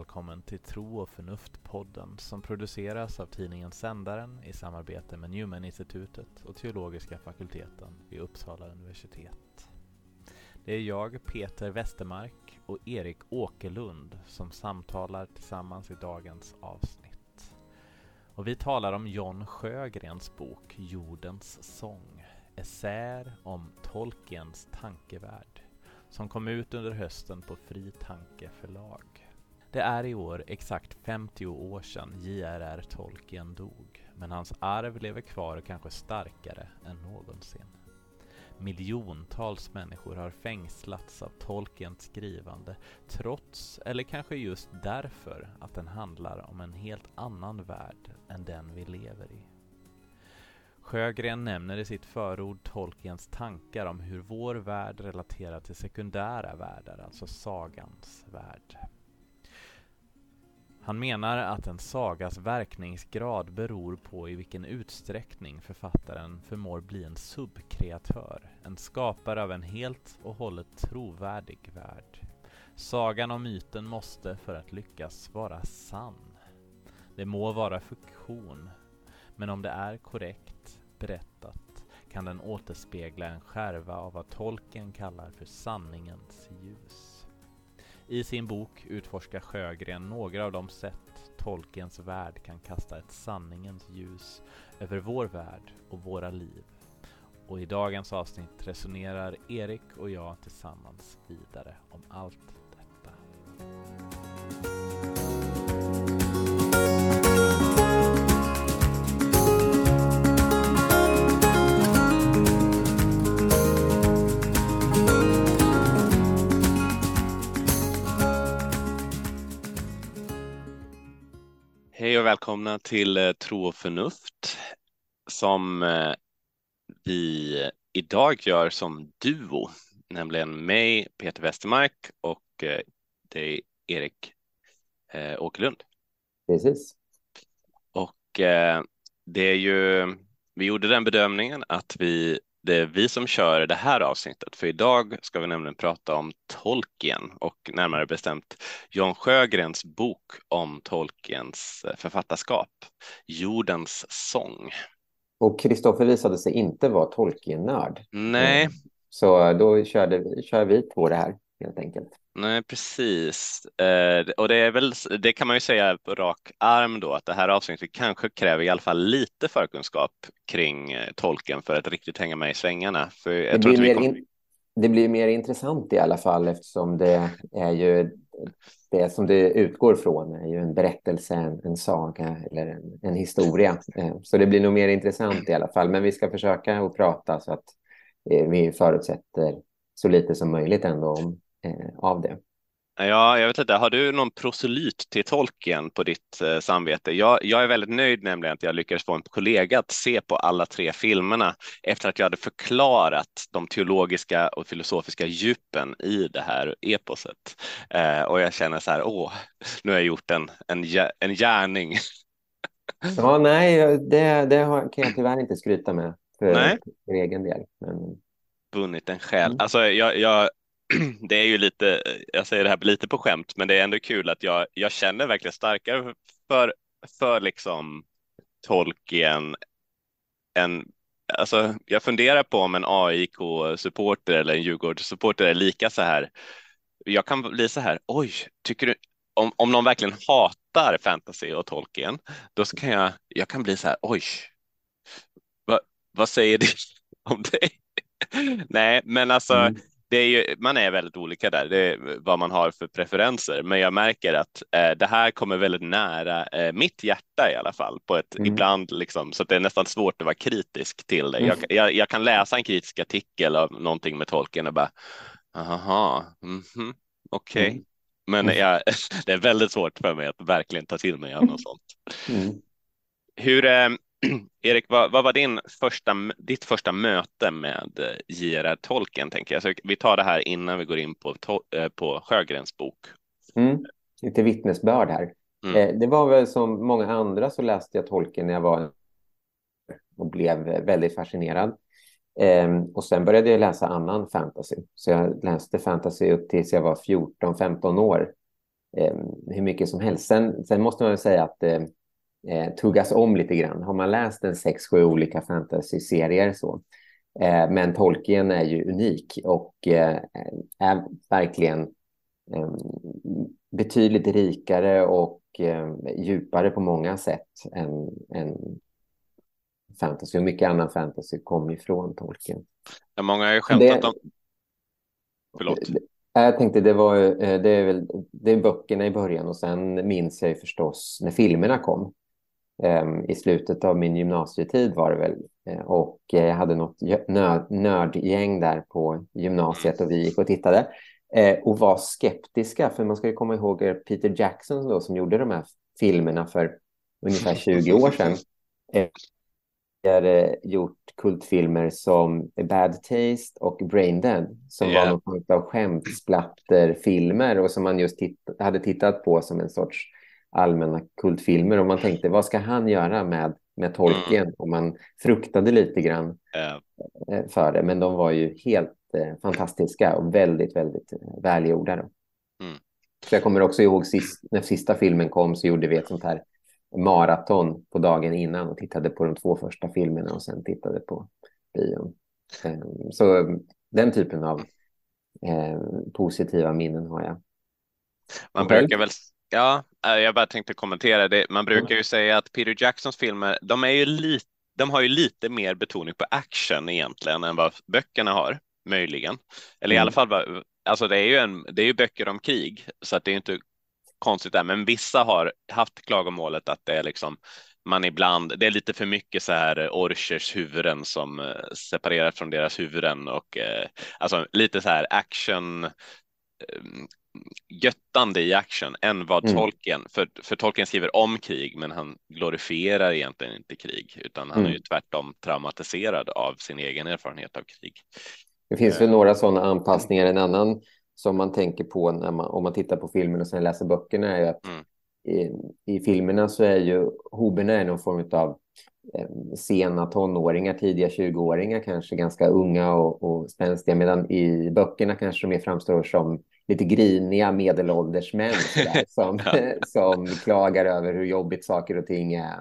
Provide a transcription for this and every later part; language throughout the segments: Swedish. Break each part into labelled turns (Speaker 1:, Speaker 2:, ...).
Speaker 1: välkommen till Tro och förnuft-podden som produceras av tidningen Sändaren i samarbete med Newman-institutet och teologiska fakulteten vid Uppsala universitet. Det är jag, Peter Westermark och Erik Åkerlund som samtalar tillsammans i dagens avsnitt. Och vi talar om John Sjögrens bok Jordens sång, essäer om Tolkiens tankevärld som kom ut under hösten på Fri Tanke förlag. Det är i år exakt 50 år sedan J.R.R. Tolkien dog, men hans arv lever kvar kanske starkare än någonsin. Miljontals människor har fängslats av Tolkiens skrivande trots, eller kanske just därför, att den handlar om en helt annan värld än den vi lever i. Sjögren nämner i sitt förord Tolkiens tankar om hur vår värld relaterar till sekundära världar, alltså sagans värld. Han menar att en sagas verkningsgrad beror på i vilken utsträckning författaren förmår bli en subkreatör, en skapare av en helt och hållet trovärdig värld. Sagan och myten måste, för att lyckas, vara sann. Det må vara fiktion, men om det är korrekt berättat kan den återspegla en skärva av vad tolken kallar för sanningens ljus. I sin bok utforskar Sjögren några av de sätt Tolkiens värld kan kasta ett sanningens ljus över vår värld och våra liv. Och i dagens avsnitt resonerar Erik och jag tillsammans vidare om allt detta.
Speaker 2: Välkomna till eh, Tro och förnuft som eh, vi idag gör som duo, nämligen mig, Peter Westermark och eh, dig, Erik Åkerlund.
Speaker 3: Precis.
Speaker 2: Och det är ju, vi gjorde den bedömningen att vi det är vi som kör det här avsnittet, för idag ska vi nämligen prata om Tolkien och närmare bestämt Jan Sjögrens bok om Tolkiens eh, författarskap, Jordens sång.
Speaker 3: Och Kristoffer visade sig inte vara Tolkien-nörd.
Speaker 2: Nej. Eh,
Speaker 3: så då körde, kör vi på det här helt enkelt.
Speaker 2: Nej, precis. Eh, och det är väl, det kan man ju säga på rak arm då, att det här avsnittet kanske kräver i alla fall lite förkunskap kring eh, tolken för att riktigt hänga med i svängarna. För
Speaker 3: det, blir mer kom... in, det blir mer intressant i alla fall eftersom det är ju det som det utgår från är ju en berättelse, en, en saga eller en, en historia. Eh, så det blir nog mer intressant i alla fall. Men vi ska försöka att prata så att eh, vi förutsätter så lite som möjligt ändå om av det.
Speaker 2: Ja, jag vet inte, har du någon proselyt till tolken på ditt eh, samvete? Jag, jag, är väldigt nöjd nämligen att jag lyckades få en kollega att se på alla tre filmerna efter att jag hade förklarat de teologiska och filosofiska djupen i det här eposet. Eh, och jag känner så här, åh, nu har jag gjort en, en, en gärning.
Speaker 3: Ja, nej, det, det kan jag tyvärr inte skryta med för, nej. för egen del. Men...
Speaker 2: Vunnit en själ. Mm. Alltså, jag, jag det är ju lite, jag säger det här lite på skämt, men det är ändå kul att jag, jag känner verkligen starkare för, för liksom Tolkien än Alltså, jag funderar på om en AIK-supporter eller en Djurgårdssupporter är lika så här. Jag kan bli så här, oj, tycker du, om, om någon verkligen hatar fantasy och Tolkien, då kan jag, jag kan bli så här, oj, vad, vad säger det om dig? Nej, men alltså, mm det är ju, man är väldigt olika där, det är vad man har för preferenser. Men jag märker att eh, det här kommer väldigt nära eh, mitt hjärta i alla fall på ett mm. ibland liksom så att det är nästan svårt att vara kritisk till det. Mm. Jag, jag, jag, kan läsa en kritisk artikel av någonting med tolken och bara aha, mm -hmm, okej. Okay. Men mm. jag, det är väldigt svårt för mig att verkligen ta till mig av något sånt. Mm. Hur, eh, Erik, vad, vad, var din första, ditt första möte med eh, J.R.R. Tolkien? Tänker jag. Så vi tar det här innan vi går in på, eh, på Sjögrens bok.
Speaker 3: Mm, lite vittnesbörd här. Mm. Eh, det var väl som många andra så läste jag Tolkien när jag var och blev väldigt fascinerad. Eh, och sen började jag läsa annan fantasy. Så jag läste fantasy upp tills jag var 14-15 år. eh, hur mycket som helst. Sen, sen måste man väl säga att eh, tuggas om lite grann. Har man läst en sex, sju olika fantasy-serier så. Eh, men Tolkien är ju unik och eh, är verkligen eh, betydligt rikare och eh, djupare på många sätt än, än fantasy. Och mycket annan fantasy kom ifrån Tolkien.
Speaker 2: Ja, många har ju skämtat det, om...
Speaker 3: Förlåt. Jag tänkte det var eh, det är väl det är böckerna i början och sen minns jag ju förstås när filmerna kom. Um, I slutet av min gymnasietid var det väl uh, och jag hade något nörd, nördgäng där på gymnasiet och vi gick och tittade uh, och var skeptiska för man ska ju komma ihåg Peter Jackson då, som gjorde de här filmerna för ungefär 20 år sedan. Uh, tidigare gjort kultfilmer som Bad Taste och Brain Dead som yeah. var någon form av skämtsplatterfilmer och som man just titt hade tittat på som en sorts allmänna kultfilmer och man tänkte vad ska han göra med, med Tolkien mm. och man fruktade lite grann yeah. för det men de var ju helt eh, fantastiska och väldigt väldigt välgjorda. Då. Mm. Så jag kommer också ihåg sist, när sista filmen kom så gjorde vi ett sånt här maraton på dagen innan och tittade på de två första filmerna och sen tittade på bion. Ehm, så den typen av eh, positiva minnen har jag.
Speaker 2: Man brukar väl, ja, eh, jag bara tänkte kommentera det. Man brukar ju säga att Peter Jacksons filmer, de är ju lite, de har ju lite mer betoning på action egentligen än vad böckerna har, möjligen. Eller mm. i alla fall, alltså det är ju en, det är ju böcker om krig, så att det är inte konstigt där, men vissa har haft klagomålet att det är liksom man ibland, det är lite för mycket så här orchers huvuden som eh, separerar från deras huvuden och eh, alltså lite så här action eh, göttande i action än vad mm. Tolkien, för, för Tolkien skriver om krig men han glorifierar egentligen inte krig utan han mm. är ju tvärtom traumatiserad av sin egen erfarenhet av krig.
Speaker 3: Det finns väl eh. några sådana anpassningar. En annan som man tänker på när man, om man tittar på filmen och sen läser böckerna är att mm. i, i filmerna så är ju hoberna är någon form av eh, sena tonåringar, tidiga 20-åringar kanske ganska unga och, och spänstiga medan i böckerna kanske de mer framstår som lite griniga medelålders män sådär, som, som klagar över hur jobbigt saker och ting är.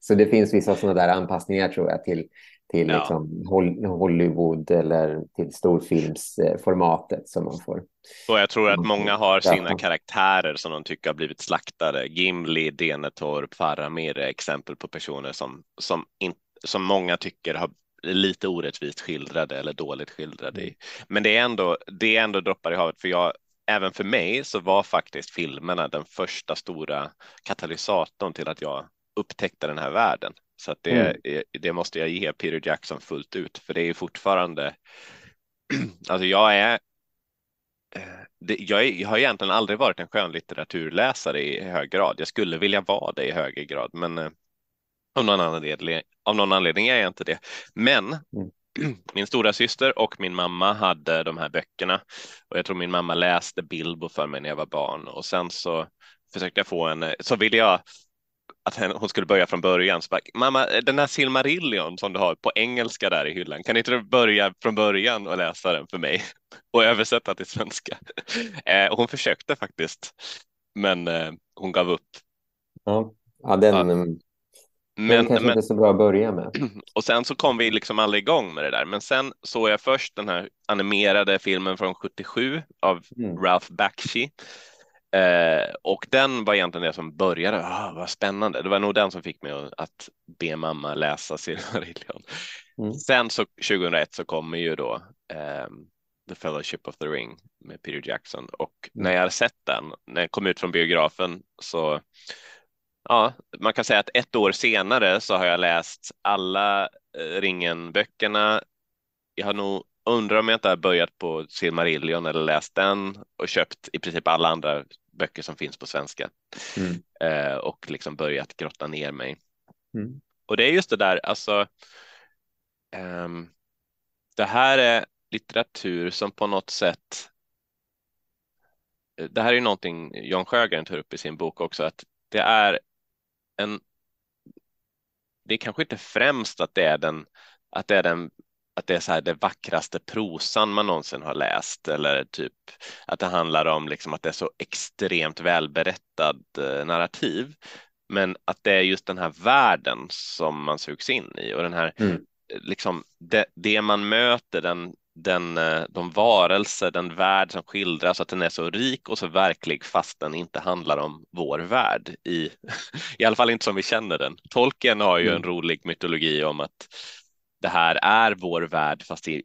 Speaker 3: Så det finns vissa sådana där anpassningar tror jag till till ja. liksom Hollywood eller till storfilmsformatet som man får.
Speaker 2: Och jag tror att många har sina karaktärer som de tycker har blivit slaktade. Gimli, Denetorp, Faramir är exempel på personer som, som, in, som många tycker har lite orättvist skildrade eller dåligt skildrade. Mm. Men det är ändå, det är ändå droppar i havet för jag, även för mig så var faktiskt filmerna den första stora katalysatorn till att jag upptäckte den här världen. Så att det, mm. det måste jag ge Peter Jackson fullt ut, för det är fortfarande. alltså jag är. Eh, det, jag, är, jag har egentligen aldrig varit en skönlitteraturläsare i hög grad. Jag skulle vilja vara det i högre grad, men eh, av någon anledning, av någon anledning är jag inte det. Men mm. min stora syster och min mamma hade de här böckerna och jag tror min mamma läste Bilbo för mig när jag var barn och sen så försökte jag få en, så ville jag att hon skulle börja från början. Så bara, Mamma, den här Silmarillion som du har på engelska där i hyllan, kan inte du börja från början och läsa den för mig och översätta till svenska? Eh, hon försökte faktiskt, men eh, hon gav upp.
Speaker 3: Ja, ja den, ja. Men, kanske men, inte så bra att börja med.
Speaker 2: Och sen så kom vi liksom aldrig igång med det där. Men sen såg jag först den här animerade filmen från 77 av mm. Ralph Bakshi Eh, och den var egentligen det som började, ah, vad spännande. Det var nog den som fick mig att be mamma läsa Silmarillion. Mm. Sen så 2001 så kommer ju då eh, The Fellowship of the Ring med Peter Jackson och mm. när jag hade sett den, när jag kom ut från biografen så Ja, man kan säga att ett år senare så har jag läst alla eh, Ringen-böckerna. Jag har nog undrar om jag inte har börjat på Silmarillion eller läst den och köpt i princip alla andra böcker som finns på svenska mm. eh, och liksom börjat grotta ner mig. Mm. Och det är just det där, alltså. Um, det här är litteratur som på något sätt. Det här är ju någonting Jan Sjögren tar upp i sin bok också, att det är en. Det är kanske inte främst att det är den att det är den att det är så här det vackraste prosan man någonsin har läst eller typ att det handlar om liksom att det är så extremt välberättad eh, narrativ. Men att det är just den här världen som man sugs in i och den här mm. liksom det, det man möter, den den, eh, de varelser, den värld som skildras, att den är så rik och så verklig fast den inte handlar om vår värld, i, i alla fall inte som vi känner den. Tolkien har ju mm. en rolig mytologi om att det här är vår värld fast i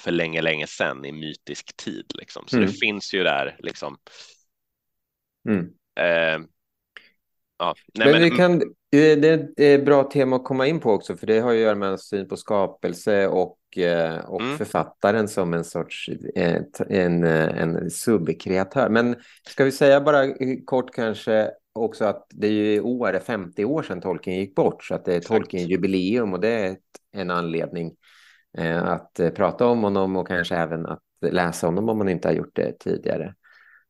Speaker 2: för länge, länge sedan i mytisk tid. Liksom. Så mm. det finns ju där liksom.
Speaker 3: Mm. Eh, ja. Nej, men, men, vi kan, det är ett bra tema att komma in på också, för det har ju att göra med en syn på skapelse och Eh, och mm. författaren som en sorts eh, en, eh, en subkreatör. Men ska vi säga bara kort kanske också att det är ju år är 50 år sedan Tolkien gick bort, så att det är Tolkien-jubileum och det är en anledning att prata om honom och kanske även att läsa honom om man inte har gjort det tidigare.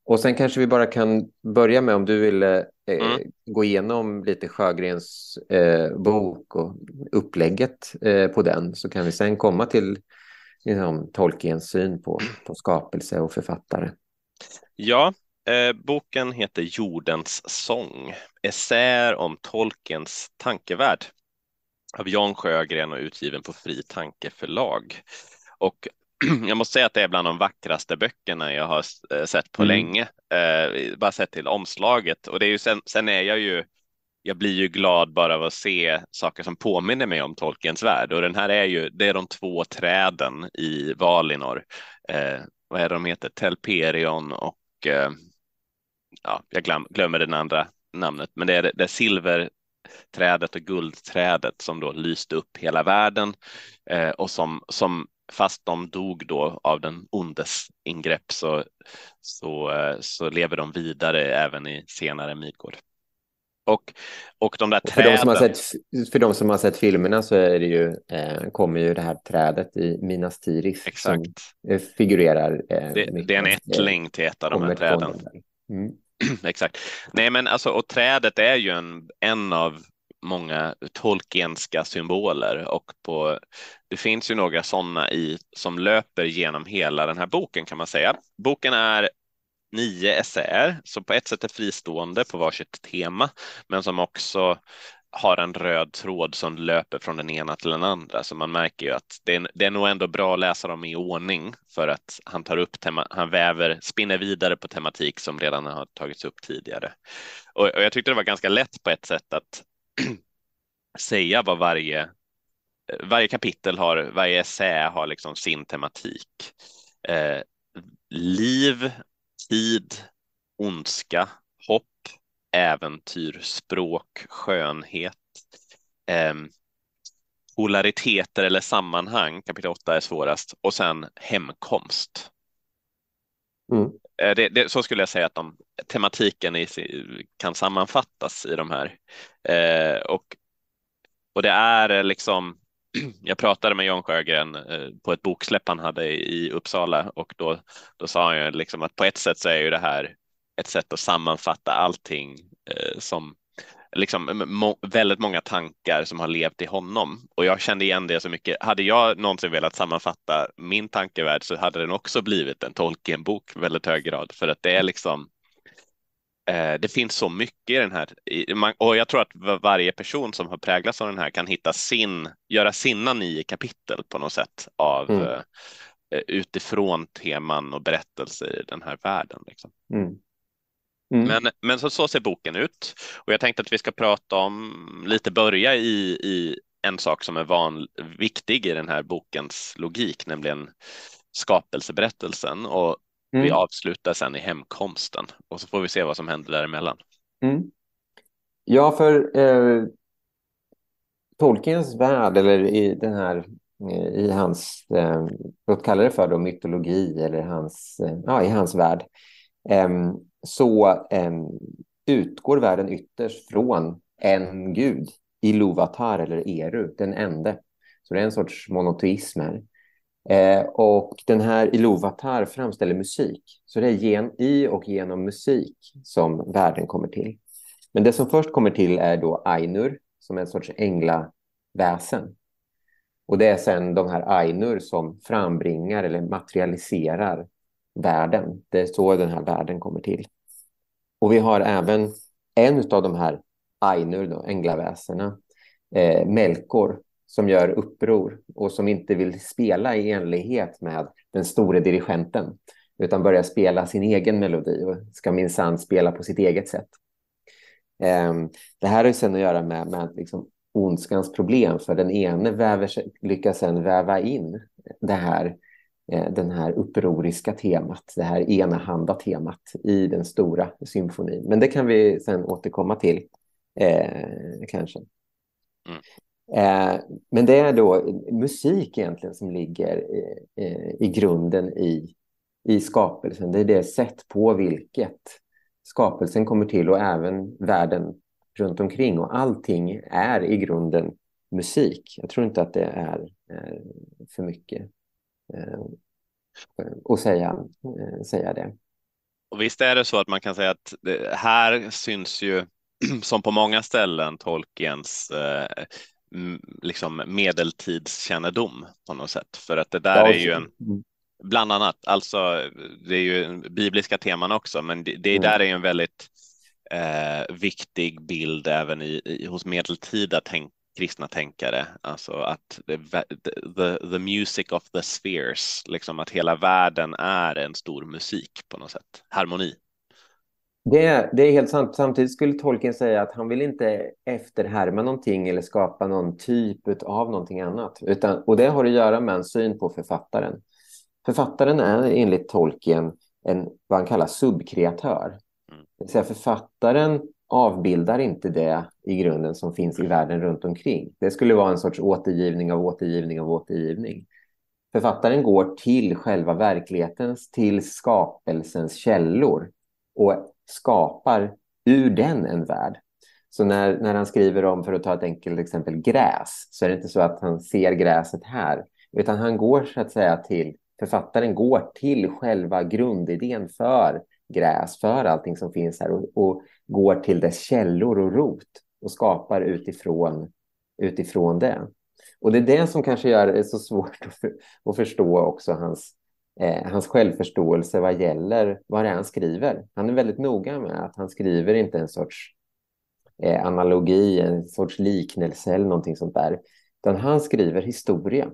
Speaker 3: Och sen kanske vi bara kan börja med om du vill eh, mm. gå igenom lite Sjögrens eh, bok och upplägget eh, på den så kan vi sen komma till liksom, Tolkiens syn på, på skapelse och författare.
Speaker 2: Ja, eh, boken heter Jordens sång, essäer om Tolkiens tankevärld av Jan Sjögren och utgiven på Fri Tanke förlag. Och jag måste säga att det är bland de vackraste böckerna jag har eh, sett på mm. länge. Eh, bara sett till omslaget och det är ju sen, sen är jag ju jag blir ju glad bara av att se saker som påminner mig om Tolkiens värld och den här är ju, det är de två träden i Valinor. Eh, vad är de heter? Telperion och eh, ja, jag glöm, glömmer den andra namnet, men det är det är silverträdet och guldträdet som då lyste upp hela världen eh, och som, som fast de dog då av den ondes ingrepp så, så, eh, så lever de vidare även i senare Midgård. Och, och de där och
Speaker 3: för träden. De som har sett, för de som har sett filmerna så är det ju, eh, kommer ju det här trädet i Minas Tirith
Speaker 2: Exakt.
Speaker 3: som eh, figurerar. Eh,
Speaker 2: det, det, är en ättling till ett av de här träden. Mm. Exakt. Nej, men alltså, och trädet är ju en, en av många Tolkienska symboler och på, det finns ju några sådana i som löper genom hela den här boken kan man säga. Boken är nio essäer som på ett sätt är fristående på varsitt tema, men som också har en röd tråd som löper från den ena till den andra. Så man märker ju att det är, det är nog ändå bra att läsa dem i ordning för att han tar upp tema, han väver, spinner vidare på tematik som redan har tagits upp tidigare. Och, och jag tyckte det var ganska lätt på ett sätt att säga vad varje, eh, varje kapitel har, varje essä har liksom sin tematik. Eh, liv, tid, ondska, hopp, äventyr, språk, skönhet, eh, polariteter eller sammanhang, kapitel 8 är svårast, och sen hemkomst. Mm. Eh, det, det, så skulle jag säga att de, tematiken i, kan sammanfattas i de här. Eh, och, och det är eh, liksom, jag pratade med John Sjögren eh, på ett boksläpp han hade i Uppsala och då, då sa han ju liksom att på ett sätt så är ju det här ett sätt att sammanfatta allting eh, som liksom må, väldigt många tankar som har levt i honom och jag kände igen det så mycket. Hade jag någonsin velat sammanfatta min tankevärld så hade den också blivit en Tolkien-bok väldigt hög grad för att det är liksom eh, det finns så mycket i den här och jag tror att varje person som har präglats av den här kan hitta sin, göra sina nio kapitel på något sätt av mm. Eh, utifrån teman och berättelser i den här världen. Liksom. Mm. Mm. Men, men så, så ser boken ut och jag tänkte att vi ska prata om, lite börja i, i en sak som är van, viktig i den här bokens logik, nämligen skapelseberättelsen och mm. vi avslutar sen i hemkomsten och så får vi se vad som händer däremellan. Mm.
Speaker 3: Ja, för eh, Tolkiens värld eller i den här eh, i hans, eh, låt kalla det för då, mytologi eller hans, eh, ja, i hans värld, eh, så eh, utgår världen ytterst från en gud, Iluvatar eller Eru, den ende. Så det är en sorts monoteism här. Eh, och den här Iluvatar framställer musik. Så det är gen i och genom musik som världen kommer till. Men det som först kommer till är då Ainur, som är en sorts änglaväsen. Och det är sen de här Ainur som frambringar eller materialiserar världen. Det är så den här världen kommer till. Och vi har även en av de här Ainur, då, änglaväsena, eh, Melkor, som gör uppror och som inte vill spela i enlighet med den store dirigenten utan börjar spela sin egen melodi och ska minsann spela på sitt eget sätt. Eh, det här har sen att göra med, med liksom ondskans problem, för den ene väver, lyckas sen väva in det här, den här upproriska temat, det här enahanda temat i den stora symfonin. Men det kan vi sen återkomma till, eh, kanske. Mm. Eh, men det är då musik egentligen som ligger eh, i grunden i, i skapelsen. Det är det sätt på vilket skapelsen kommer till och även världen runt omkring och allting är i grunden musik. Jag tror inte att det är, är för mycket eh, att säga, eh, säga det.
Speaker 2: Och visst är det så att man kan säga att här syns ju som på många ställen Tolkiens eh, liksom medeltidskännedom på något sätt. För att det där ja, är ju en, mm. bland annat, alltså det är ju bibliska teman också, men det, det mm. där är ju en väldigt eh, viktig bild även i, i hos medeltida tänk, kristna tänkare, alltså att the, the, the music of the spheres, liksom att hela världen är en stor musik på något sätt, harmoni.
Speaker 3: Det, det är helt sant. Samtidigt skulle Tolkien säga att han vill inte efterhärma någonting eller skapa någon typ av någonting annat. Utan, och det har att göra med en syn på författaren. Författaren är enligt Tolkien en, vad han kallar subkreatör. Det vill säga författaren avbildar inte det i grunden som finns i världen runt omkring. Det skulle vara en sorts återgivning av återgivning av återgivning. Författaren går till själva verklighetens, till skapelsens källor och skapar ur den en värld. Så när, när han skriver om, för att ta ett enkelt exempel, gräs, så är det inte så att han ser gräset här, utan han går så att säga till, författaren går till själva grundidén för gräs, för allting som finns här och, och går till dess källor och rot och skapar utifrån, utifrån det. Och det är det som kanske gör det så svårt att, för, att förstå också hans, eh, hans självförståelse vad gäller vad det är han skriver. Han är väldigt noga med att han skriver inte en sorts eh, analogi, en sorts liknelse eller någonting sånt där, utan han skriver historia.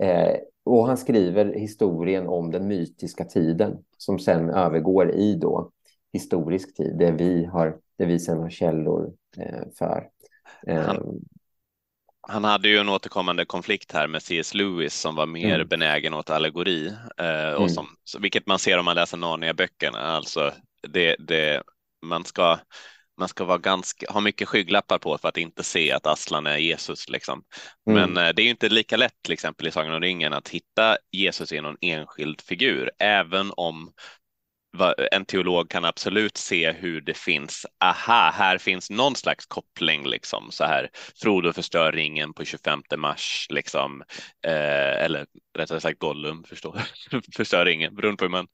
Speaker 3: Eh, och han skriver historien om den mytiska tiden som sen övergår i då historisk tid, det vi, har, det vi sen har källor eh, för.
Speaker 2: Han, han, hade ju en återkommande konflikt här med C.S. Lewis som var mer mm. benägen åt allegori, eh, och mm. som, vilket man ser om man läser Narnia-böckerna. Alltså det, det, man ska man ska vara ganska, ha mycket skygglappar på för att inte se att Aslan är Jesus. Liksom. Mm. Men eh, det är inte lika lätt till exempel i Sagan om ringen att hitta Jesus i någon enskild figur, även om en teolog kan absolut se hur det finns, aha, här finns någon slags koppling liksom så här. Frodo förstör ringen på 25 mars liksom, eh, eller rättare sagt Gollum förstår, förstör ringen, beroende på hur man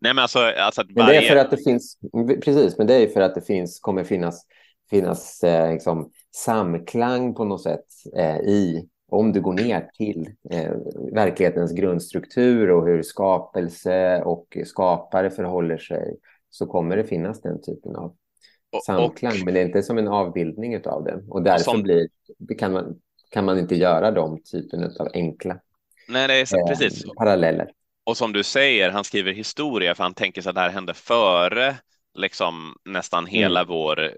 Speaker 2: Nej, men alltså, alltså
Speaker 3: varje... men det är för att det finns, precis, men det är för att det finns, kommer finnas, finnas eh, liksom, samklang på något sätt eh, i, om du går ner till eh, verklighetens grundstruktur och hur skapelse och skapare förhåller sig, så kommer det finnas den typen av samklang, och, men det är inte som en avbildning av det. Och därför som... blir, kan, man, kan man inte göra de typen av enkla
Speaker 2: Nej, det är så, precis.
Speaker 3: paralleller.
Speaker 2: Och som du säger, han skriver historia för han tänker sig att det här hände före liksom nästan mm. hela mm. vår,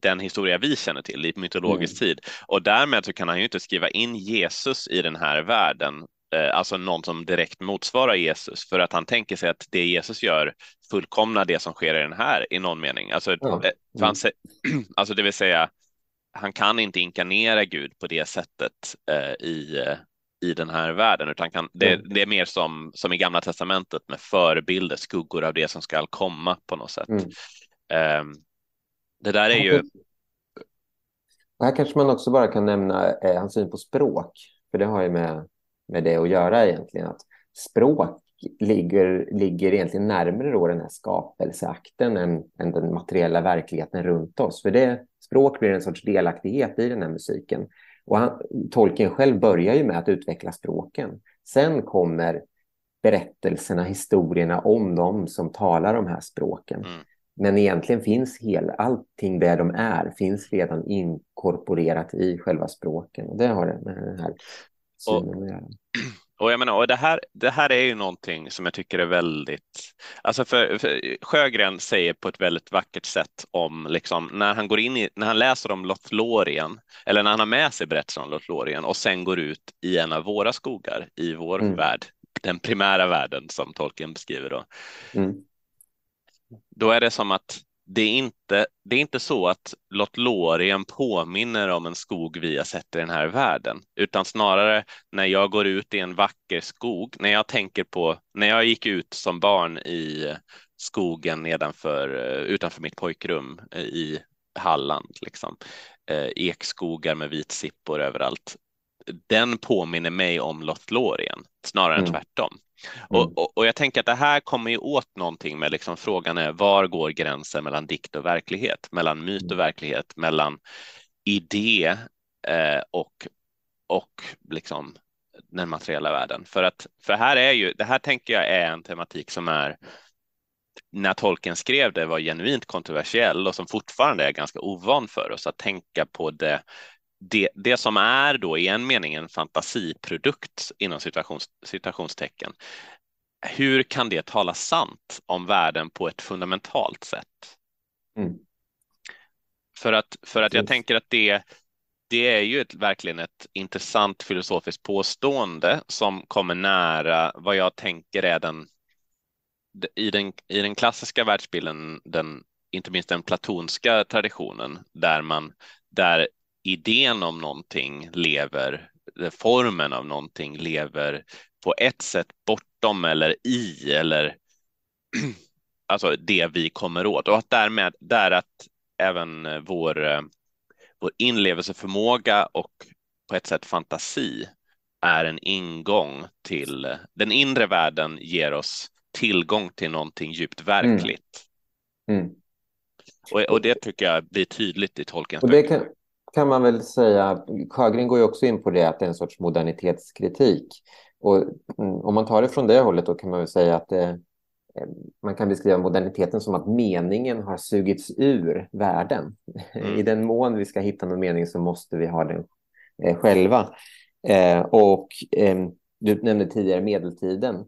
Speaker 2: den historia vi känner till i mytologisk mm. tid. Och därmed så kan han ju inte skriva in Jesus i den här världen, eh, alltså någon som direkt motsvarar Jesus, för att han tänker sig att det Jesus gör fullkomnar det som sker i den här i någon mening. Alltså, mm. han, alltså det vill säga, han kan inte inkarnera Gud på det sättet eh, i i den här världen, utan kan, det, mm. det, är mer som, som i Gamla Testamentet med förebilder, skuggor av det som ska komma på något sätt. Mm. Um, det där är ju...
Speaker 3: Här kanske man också bara kan nämna eh, hans syn på språk, för det har ju med, med det att göra egentligen. Att språk ligger, ligger egentligen närmare då den här skapelseakten än, än den materiella verkligheten runt oss. För det språk blir en sorts delaktighet i den här musiken. Och han, Tolkien själv börjar ju med att utveckla språken. Sen kommer berättelserna, historierna om dem som talar de här språken. Mm. Men egentligen finns hela, allting där de är finns redan inkorporerat i själva språken. Och det har det med den här synen att göra.
Speaker 2: Och jag menar, och det här, det här är ju någonting som jag tycker är väldigt, alltså för, för Sjögren säger på ett väldigt vackert sätt om liksom när han går in i, när han läser om Lothlorien eller när han har med sig berättelsen om Lothlorien och sen går ut i en av våra skogar i vår mm. värld, den primära världen som Tolkien beskriver då. Mm. Då är det som att det är inte, det är inte så att Lothlorien påminner om en skog vi har sett i den här världen, utan snarare när jag går ut i en vacker skog, när jag tänker på, när jag gick ut som barn i skogen nedanför, eh, utanför mitt pojkrum eh, i Halland, liksom, eh, ekskogar med vitsippor överallt. Den påminner mig om Lothlorien snarare mm. än tvärtom. Mm. Och, och, och, jag tänker att det här kommer ju åt någonting med liksom frågan är var går gränsen mellan dikt och verklighet, mellan myt och mm. verklighet, mellan idé eh, och, och liksom den materiella världen. För att för här är ju, det här tänker jag är en tematik som är när tolken skrev det var genuint kontroversiell och som fortfarande är ganska ovan för oss att tänka på det det, det som är då i en mening en fantasiprodukt inom situations, citationstecken, hur kan det tala sant om världen på ett fundamentalt sätt? Mm. För att, för att jag tänker att det, det är ju ett, verkligen ett intressant filosofiskt påstående som kommer nära vad jag tänker är den i den, i den klassiska världsbilden, den, inte minst den platonska traditionen, där man där idén om någonting lever, formen av någonting lever på ett sätt bortom eller i eller alltså det vi kommer åt och att därmed där att även vår, vår inlevelseförmåga och på ett sätt fantasi är en ingång till den inre världen ger oss tillgång till någonting djupt verkligt. Mm. Mm. Och, och, det tycker jag blir tydligt i Tolkiens
Speaker 3: och det kan, kan man väl säga, Sjögren går ju också in på det att det är en sorts modernitetskritik. Och mm, om man tar det från det hållet då kan man väl säga att eh, man kan beskriva moderniteten som att meningen har sugits ur världen. Mm. I den mån vi ska hitta någon mening så måste vi ha den eh, själva. Eh, och eh, du nämnde tidigare medeltiden.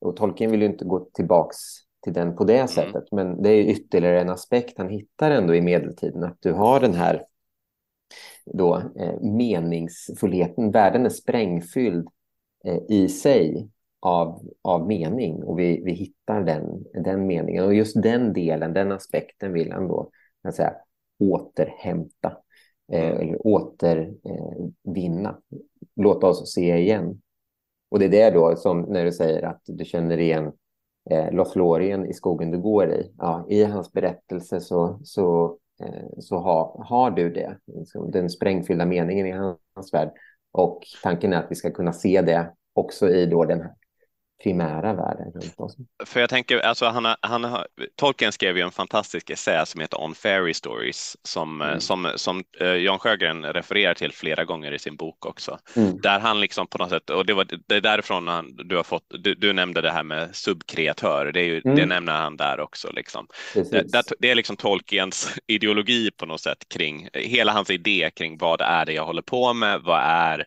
Speaker 3: Och Tolkien vill ju inte gå tillbaks till den på det mm. sättet. Men det är ytterligare en aspekt han hittar ändå i medeltiden. Att du har den här då, eh, meningsfullheten. Världen är sprängfylld eh, i sig av, av mening och vi, vi hittar den, den meningen. Och just den delen, den aspekten vill han då kan säga, återhämta eh, mm. eller återvinna. Eh, Låta oss se igen. Och det är det då som när du säger att du känner igen eh, Lothlorien i skogen du går i. Ja, I hans berättelse så, så Eh, så ha, har du det, liksom, den sprängfyllda meningen i hans värld. Och tanken är att vi ska kunna se det också i då den här primära världen
Speaker 2: För jag tänker, alltså han, han, Tolkien skrev ju en fantastisk essä som heter On Fairy Stories som, mm. som, som uh, Jan Sjögren refererar till flera gånger i sin bok också. Mm. Där han liksom på något sätt, och det var det är därifrån han, du har fått, du, du nämnde det här med subkreatör, det, är ju, mm. det nämner han där också. Liksom. Det, det, är liksom Tolkiens ideologi på något sätt kring, hela hans idé kring vad är det jag håller på med, vad är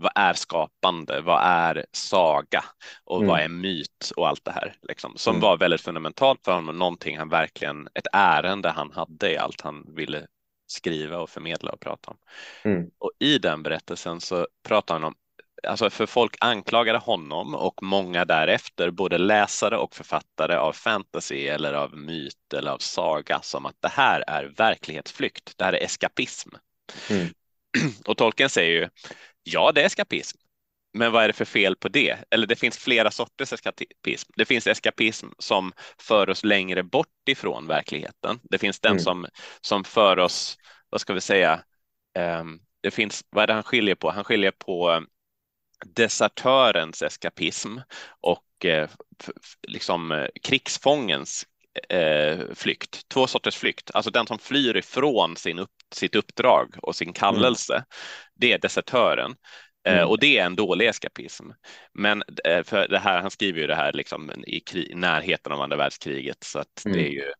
Speaker 2: vad är skapande? Vad är saga? Och mm. vad är myt och allt det här liksom, som mm. var väldigt fundamentalt för honom. Någonting han verkligen, ett ärende han hade i allt han ville skriva och förmedla och prata om. Mm. Och i den berättelsen så pratar han om Alltså för folk anklagade honom och många därefter, både läsare och författare av fantasy eller av myt eller av saga, som att det här är verklighetsflykt, det här är eskapism. Mm. Och Tolkien säger ju, Ja, det är eskapism. Men vad är det för fel på det? Eller det finns flera sorters eskapism. Det finns eskapism som för oss längre bort ifrån verkligheten. Det finns den mm. som, som för oss, vad ska vi säga, um, det finns, vad är det han skiljer på? Han skiljer på um, desertörens eskapism och uh, liksom uh, krigsfångens eh, flykt, två sorters flykt. Alltså den som flyr ifrån sin upp, sitt uppdrag och sin kallelse, mm. det är desertören. Eh, mm. och det är en dålig eskapism. Men eh, för det här, han skriver ju det här liksom i, krig, närheten av andra världskriget så att mm. det är ju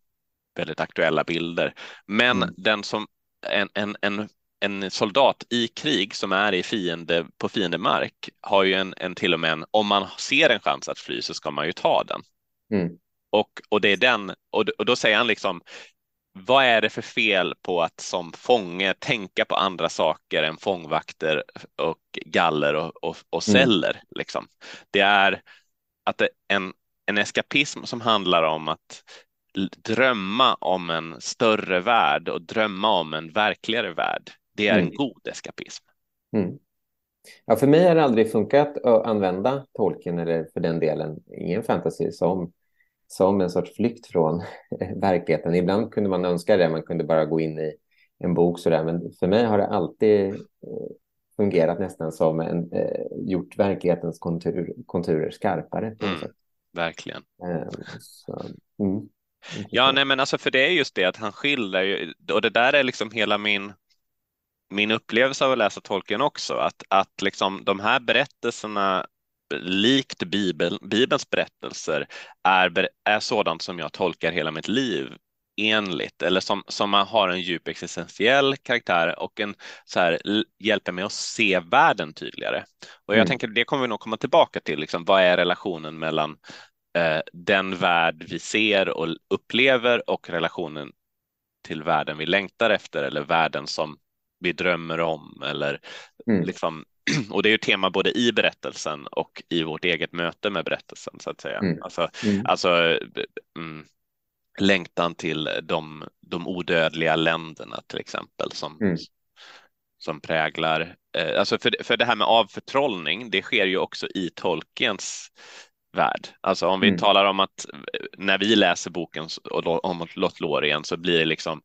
Speaker 2: väldigt aktuella bilder. Men mm. den som en, en, en, en soldat i krig som är i fiende, på fiendemark har ju en, en till och med en, om man ser en chans att fly så ska man ju ta den. Och, och det är den, och, och då säger han liksom, vad är det för fel på att som fånge tänka på andra saker än fångvakter och galler och, och, och mm. celler? Mm. Liksom. Det är att det, en, en eskapism som handlar om att drömma om en större värld och drömma om en verkligare värld. Det är mm. en god eskapism.
Speaker 3: Mm. Ja, för mig har det aldrig funkat att använda tolken eller för den delen ingen fantasy som, som en sorts flykt från verkligheten. Ibland kunde man önska det, man kunde bara gå in i en bok sådär, men för mig har det alltid eh, fungerat nästan som en, eh, gjort verklighetens kontur, konturer skarpare. På mm,
Speaker 2: verkligen. Eh, så, mm. Ja, nej, men alltså för det är just det att han skildrar ju, och det där är liksom hela min min upplevelse av att läsa Tolkien också, att, att liksom de här berättelserna likt Bibel, Bibelns berättelser är, är sådant som jag tolkar hela mitt liv enligt eller som, som har en djup existentiell karaktär och en så här, hjälper mig att se världen tydligare. Och jag mm. tänker det kommer vi nog komma tillbaka till, liksom, vad är relationen mellan eh, den värld vi ser och upplever och relationen till världen vi längtar efter eller världen som vi drömmer om eller mm. liksom och det är ju tema både i berättelsen och i vårt eget möte med berättelsen så att säga. Mm. Alltså, mm. alltså mm, längtan till de, de odödliga länderna till exempel som, mm. som präglar, eh, alltså för, för det här med avförtrollning, det sker ju också i Tolkiens värld. Alltså om vi mm. talar om att när vi läser boken om Lothlorien så blir det liksom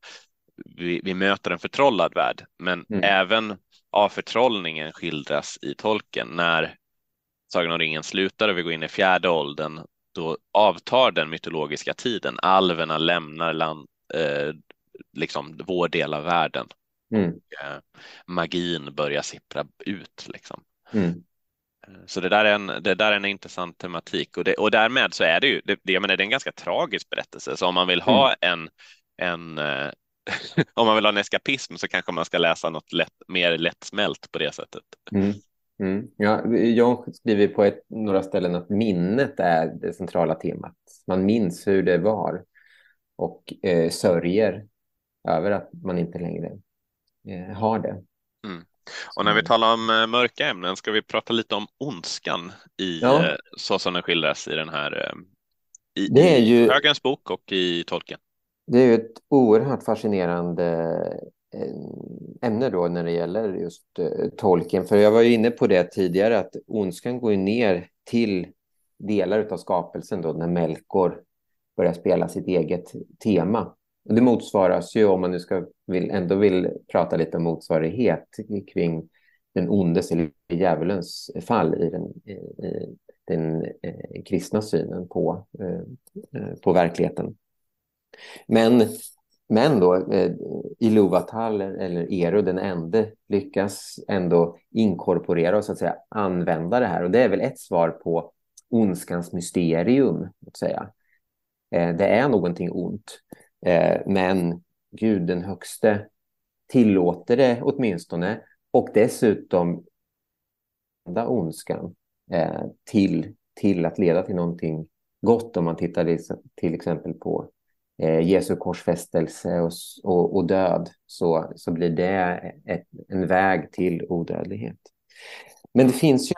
Speaker 2: vi, vi möter en förtrollad värld, men mm. Även avförtrollningen skildras i tolken. När Sagan om ringen slutar och vi går in i fjärde åldern, då avtar den mytologiska tiden. Alverna lämnar land, eh, liksom vår del av världen. Mm. Och, eh, magin börjar sippra ut. Liksom. Mm. Eh, så det där, är en, det där är en intressant tematik och, det, och därmed så är det ju, det, jag menar, det är en ganska tragisk berättelse. Så om man vill ha mm. en, en, eh, om man vill ha en eskapism så kanske man ska läsa något lätt, mer lättsmält på det sättet.
Speaker 3: Mm. Mm. Ja, jag skriver på ett, några ställen att minnet är det centrala temat. Man minns hur det var och eh, sörjer över att man inte längre eh, har det.
Speaker 2: Mm. Och när vi talar om eh, mörka ämnen ska vi prata lite om ondskan i ja. Eh, så som den skildras i den här eh, i, det är ju... Högens bok och i Tolkien.
Speaker 3: Det är ju ett oerhört fascinerande eh, ämne då när det gäller just eh, tolken. För jag var ju inne på det tidigare att ondskan går ju ner till delar av skapelsen då när Melkor börjar spela sitt eget tema. Och det motsvaras ju, om man nu ska vill, ändå vill prata lite om motsvarighet kring den ondes eller djävulens fall i den, i den eh, kristna synen på, eh, eh på verkligheten. Men, men då, eh, Iluvatal eller Eru, den ende lyckas ändå inkorporera och så att säga använda det här. Och det är väl ett svar på ondskans mysterium, att säga. Eh, det är någonting ont, eh, men Gud den högste tillåter det åtminstone och dessutom ondskan eh, till, till att leda till någonting gott om man tittar till exempel på Eh, Jesu korsfästelse och, och, och, död så, så blir det ett, en väg till odödlighet. Men det finns ju,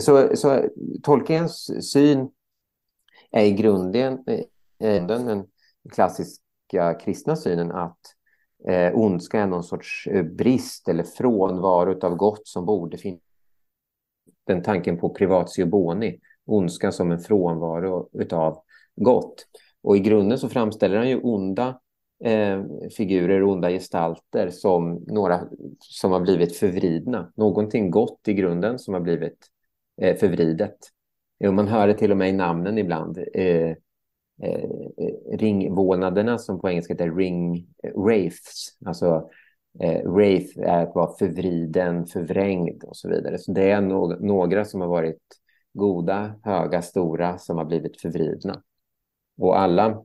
Speaker 3: så, så Tolkiens syn är i grunden eh, den klassiska kristna synen att eh, ondska är någon sorts eh, brist eller frånvaro av gott som borde finnas. Den tanken på privatio boni, ondska som en frånvaro av gott. Och i grunden så framställer han ju onda eh, figurer, onda gestalter som några som har blivit förvridna. Någonting gott i grunden som har blivit eh, förvridet. Och man hör det till och med i namnen ibland. Eh, eh, ringvånaderna som på engelska heter ring wraiths. Alltså eh, wraith är att vara förvriden, förvrängd och så vidare. Så det är no några som har varit goda, höga, stora som har blivit förvridna. Och alla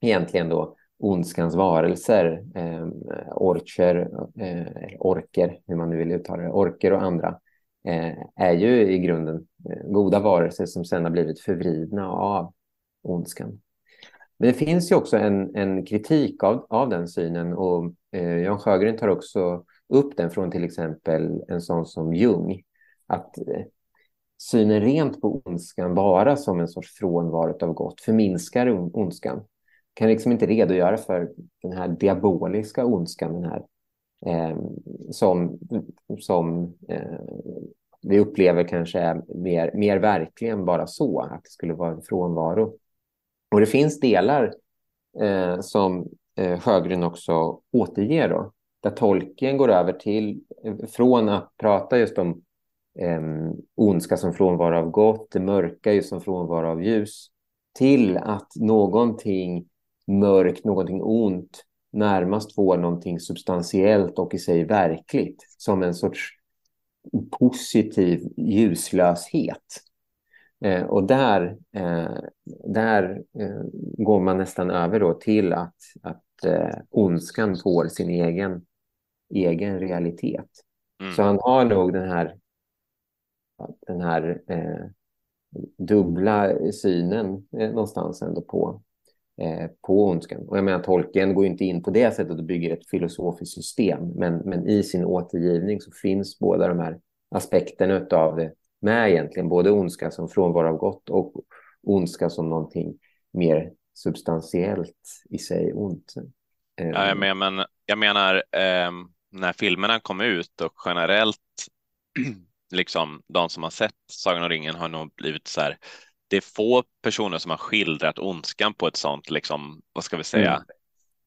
Speaker 3: egentligen då ondskans varelser, eh, orcher, eh, orker, hur man nu vill uttala det, orker och andra, eh, är ju i grunden eh, goda varelser som sedan har blivit förvridna av ondskan. Men det finns ju också en, en kritik av, av den synen och eh, Jan Sjögren tar också upp den från till exempel en sån som Jung. Att eh, synen rent på ondskan bara som en sorts frånvaro av gott förminskar ondskan. Kan liksom inte redogöra för den här diaboliska ondskan, den här eh, som, som eh, vi upplever kanske är mer, mer verklig än bara så, att det skulle vara en frånvaro. Och det finns delar eh, som eh, Sjögren också återger då, där tolken går över till, eh, från att prata just om eh, ondska som frånvaro av gott, det mörka just som frånvaro av ljus, till att någonting mörkt, någonting ont närmast får någonting substantiellt och i sig verkligt, som en sorts positiv ljuslöshet. Eh, och där, eh, där eh, går man nästan över då till att, att eh, ondskan får sin egen, egen realitet. Mm. Så han har nog den här, den här eh, dubbla synen eh, någonstans ändå på, eh, på ondskan. Och jag menar, tolken går inte in på det sättet och bygger ett filosofiskt system, men, men i sin återgivning så finns båda de här aspekterna av det med egentligen, både ondska som frånvaro av gott och ondska som någonting mer substantiellt i sig ont.
Speaker 2: Ja, jag, menar, jag menar, eh, när filmerna kom ut och generellt, liksom de som har sett Sagan om ringen har nog blivit så här, det är få personer som har skildrat ondskan på ett sånt, liksom, vad ska vi säga, mm.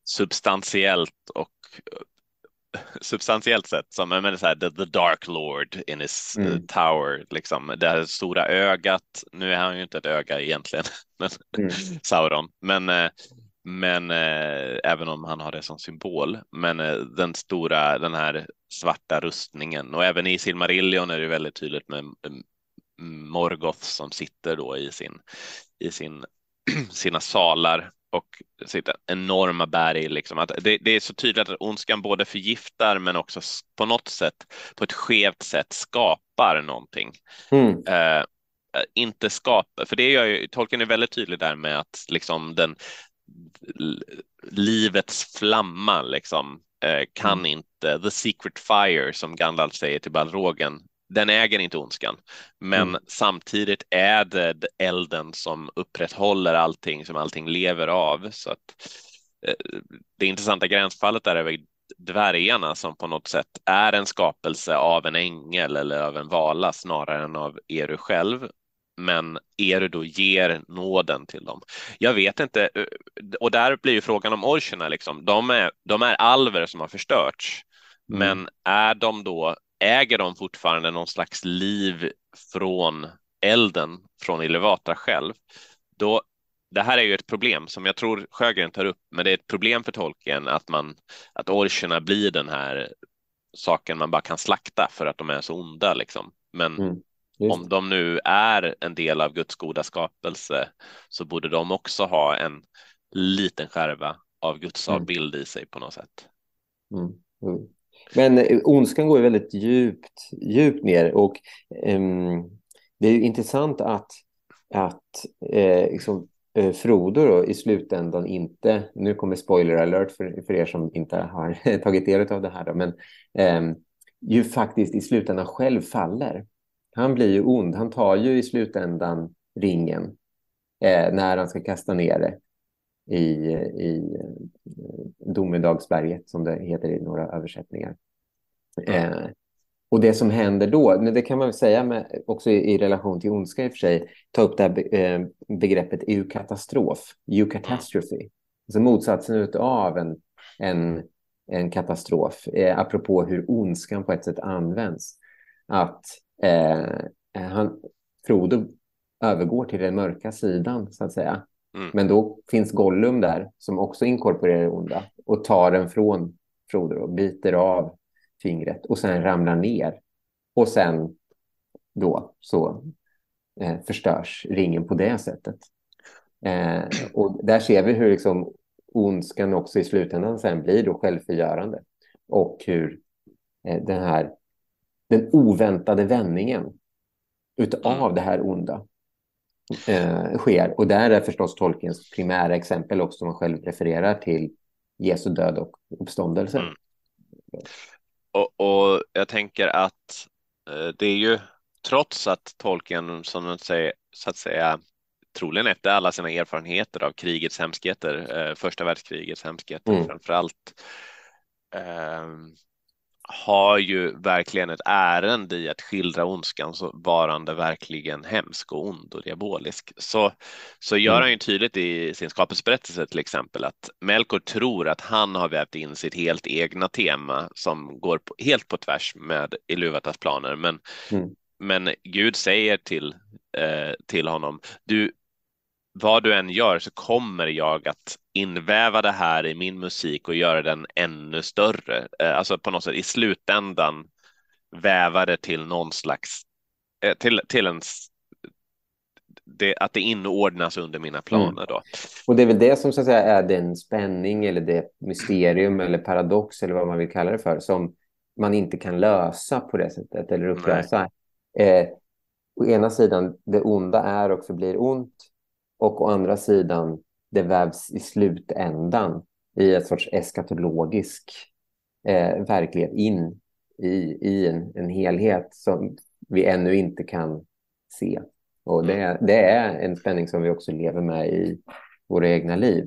Speaker 2: substantiellt och substantiellt sett som men så här, the, the Dark Lord in his uh, mm. tower, liksom det här stora ögat. Nu är han ju inte ett öga egentligen, men mm. Sauron, men eh, men eh, även om han har det som symbol, men eh, den stora, den här svarta rustningen och även i Silmarillion är det väldigt tydligt med Morgoth som sitter då i sin i sin sina salar och sitt enorma berg. Liksom. Att det, det, är så tydligt att ondskan både förgiftar men också på något sätt, på ett skevt sätt skapar någonting. Mm. Uh, inte skapar, för det gör ju, tolken är väldigt tydlig där med att liksom den livets flamma liksom uh, kan mm. inte, the secret fire som Gandalf säger till Balrogen, den äger inte ondskan, men mm. samtidigt är det elden som upprätthåller allting som allting lever av. Så att eh, det intressanta gränsfallet där är väl dvärgarna som på något sätt är en skapelse av en ängel eller av en vala snarare än av Eru själv. Men Eru då ger nåden till dem. Jag vet inte, eh, och där blir ju frågan om orcherna, liksom. de, är, de är alver som har förstörts. Mm. Men är de då äger de fortfarande någon slags liv från elden från Ilevatra själv, då det här är ju ett problem som jag tror Sjögren tar upp, men det är ett problem för tolken att man att orcherna blir den här saken man bara kan slakta för att de är så onda liksom. Men mm, om de nu är en del av Guds goda skapelse så borde de också ha en liten skärva av Guds mm. avbild i sig på något sätt.
Speaker 3: Mm. mm. Men eh, ondskan går ju väldigt djupt, djupt ner och um, det är ju intressant att, att eh, liksom, eh, Frodo då, i slutändan inte, nu kommer spoiler alert för, för er som inte har tagit del av det här, då, men eh, ju faktiskt i slutändan själv faller. Han blir ju ond, han tar ju i slutändan ringen eh, när han ska kasta ner det i, i eh, Domedagsberget som det heter i några översättningar. Eh, och det som händer då, men det kan man säga med, också i, i, relation till ondska i och för sig, ta upp det här be, eh, begreppet eukatastrof, eucatastrophe, alltså motsatsen av en, en, en katastrof, eh, apropå hur ondskan på ett sätt används. Att eh, han, Frodo övergår till den mörka sidan, så att säga. Mm. Men då finns Gollum där som också inkorporerar det onda och tar den från Frodo och biter av fingret och sen ramlar ner. Och sen då så eh, förstörs ringen på det sättet. Eh, och där ser vi hur liksom ondskan också i slutändan sen blir då självförgörande. Och hur eh, den här den oväntade vändningen utav det här onda eh, sker. Och där är förstås Tolkiens primära exempel också, som man själv refererar till Jesu död och uppståndelse. Mm.
Speaker 2: Och, och, jag tänker att eh, det är ju trots att Tolkien, som man säger, så att säga, troligen efter alla sina erfarenheter av krigets hemskheter, eh, första världskrigets hemskheter mm. framför allt, eh, har ju verkligen ett ärende i att skildra ondskan så varande verkligen hemsk och ond och diabolisk. Så, så gör mm. han ju tydligt i sin skapelseberättelse till exempel att Melkor tror att han har vävt in sitt helt egna tema som går på, helt på tvärs med Iluvatas planer. Men, mm. men Gud säger till, eh, till honom, du, vad du än gör så kommer jag att inväva det här i min musik och göra den ännu större. Eh, alltså på något sätt i slutändan väva det till någon slags, eh, till, till en det, att det inordnas under mina planer. Då. Mm.
Speaker 3: Och det är väl det som så att säga, är den spänning eller det mysterium eller paradox eller vad man vill kalla det för som man inte kan lösa på det sättet eller upplösa. Eh, å ena sidan, det onda är och förblir ont och å andra sidan det vävs i slutändan i ett sorts eskatologisk eh, verklighet in i, i en, en helhet som vi ännu inte kan se. Och det, det är en spänning som vi också lever med i våra egna liv.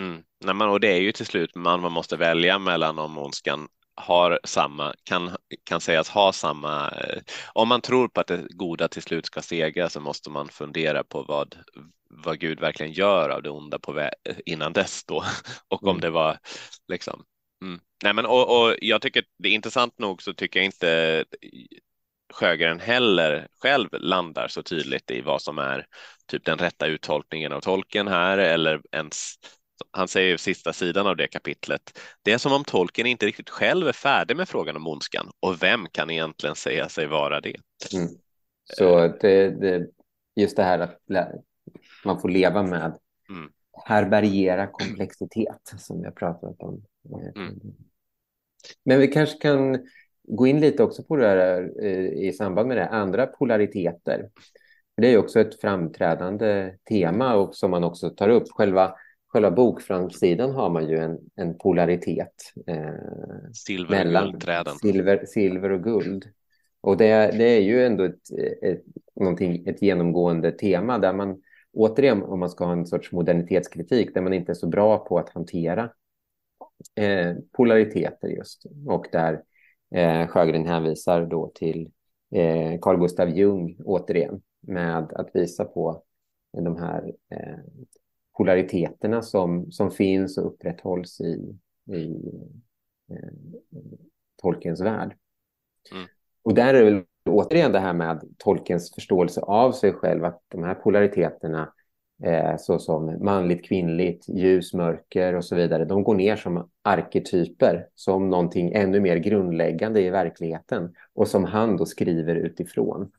Speaker 2: Mm. Nej, men, och det är ju till slut man, man måste välja mellan om ondskan har samma, kan, kan sägas ha samma, eh, om man tror på att det goda till slut ska segra så måste man fundera på vad, vad Gud verkligen gör av det onda på innan dess då och om mm. det var liksom. Mm. Nej, men och, och jag tycker det är intressant nog så tycker jag inte Sjögren heller själv landar så tydligt i vad som är typ den rätta uttolkningen av tolken här eller ens han säger ju sista sidan av det kapitlet. Det är som om tolken inte riktigt själv är färdig med frågan om ondskan och vem kan egentligen säga sig vara det? Mm.
Speaker 3: Så det, det, just det här att man får leva med mm. härbärgera komplexitet som vi har pratat om. Mm. Men vi kanske kan gå in lite också på det här eh, i samband med det andra polariteter. Det är också ett framträdande tema och som man också tar upp. Själva själva bokframsidan har man ju en, en polaritet.
Speaker 2: Eh, silver mellan och
Speaker 3: silver, silver och guld. Och det, det är ju ändå ett, ett, ett genomgående tema där man återigen, om man ska ha en sorts modernitetskritik, där man inte är så bra på att hantera eh, polariteter just. Och där eh, Sjögren hänvisar då till eh, Carl Gustav Jung återigen med att visa på de här eh, polariteterna som, som finns och upprätthålls i, i eh, Tolkiens värld. Mm. Och där är det väl återigen det här med Tolkiens förståelse av sig själv, att de här polariteterna eh, såsom manligt, kvinnligt, ljus, mörker och så vidare, de går ner som arketyper, som någonting ännu mer grundläggande i verkligheten och som han då skriver utifrån.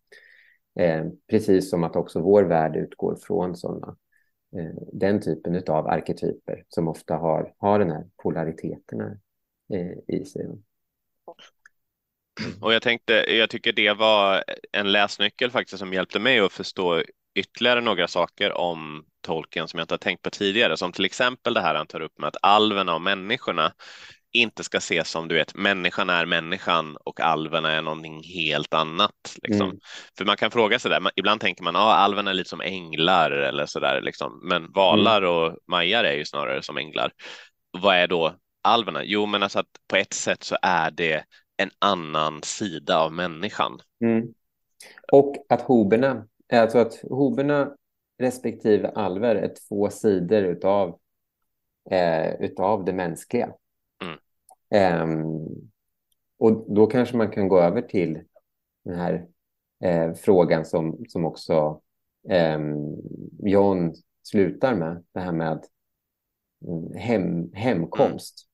Speaker 3: Eh, precis som att också vår värld utgår från sådana Eh, den typen av arketyper som ofta har, har den här polariteten eh, i sig.
Speaker 2: Och jag tänkte, jag tycker det var en läsnyckel faktiskt som hjälpte mig att förstå ytterligare några saker om tolken som jag inte har tänkt på tidigare, som till exempel det här han tar upp med att alverna och människorna inte ska ses som du vet, människan är människan och alverna är någonting helt annat. Liksom. Mm. För man kan fråga sig där, man, ibland tänker man att ah, alverna är lite som änglar eller så där, liksom. men valar mm. och majar är ju snarare som änglar. Vad är då alverna? Jo, men alltså att på ett sätt så är det en annan sida av människan.
Speaker 3: Mm. Och att hoberna, alltså att hoberna respektive alver är två sidor utav, eh, utav det mänskliga. Um, och då kanske man kan gå över till den här eh, frågan som, som också um, John slutar med, det här med mm, hem, hemkomst.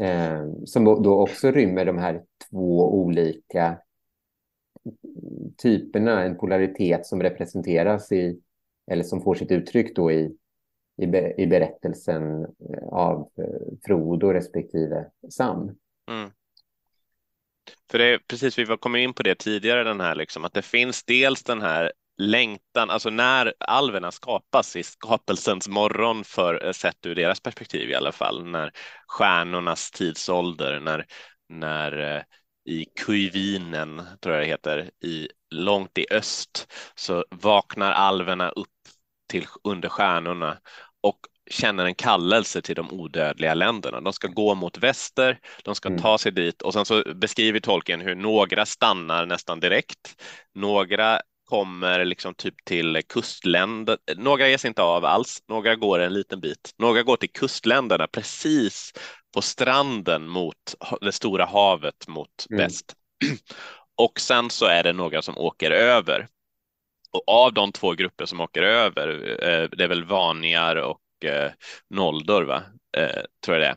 Speaker 3: Eh, som då också rymmer de här två olika typerna, en polaritet som representeras i, eller som får sitt uttryck då i, i, be, i berättelsen eh, av eh, Frodo respektive Sam. Mm.
Speaker 2: För det är precis, vi var kommit in på det tidigare, den här liksom, att det finns dels den här längtan, alltså när alverna skapas i skapelsens morgon för eh, sett ur deras perspektiv i alla fall, när stjärnornas tidsålder, när, när eh, i Kuivinen, tror jag det heter, i, långt i öst, så vaknar alverna upp till under stjärnorna och känner en kallelse till de odödliga länderna. De ska gå mot väster, de ska mm. ta sig dit och sen så beskriver tolken hur några stannar nästan direkt, några kommer liksom typ till kustländer. Några ger sig inte av alls, några går en liten bit, några går till kustländerna precis på stranden mot det stora havet mot mm. väst. Och sen så är det några som åker över. Och av de två grupper som åker över, eh, det är väl Vaniar och eh, Noldor, va? Eh, tror jag det är.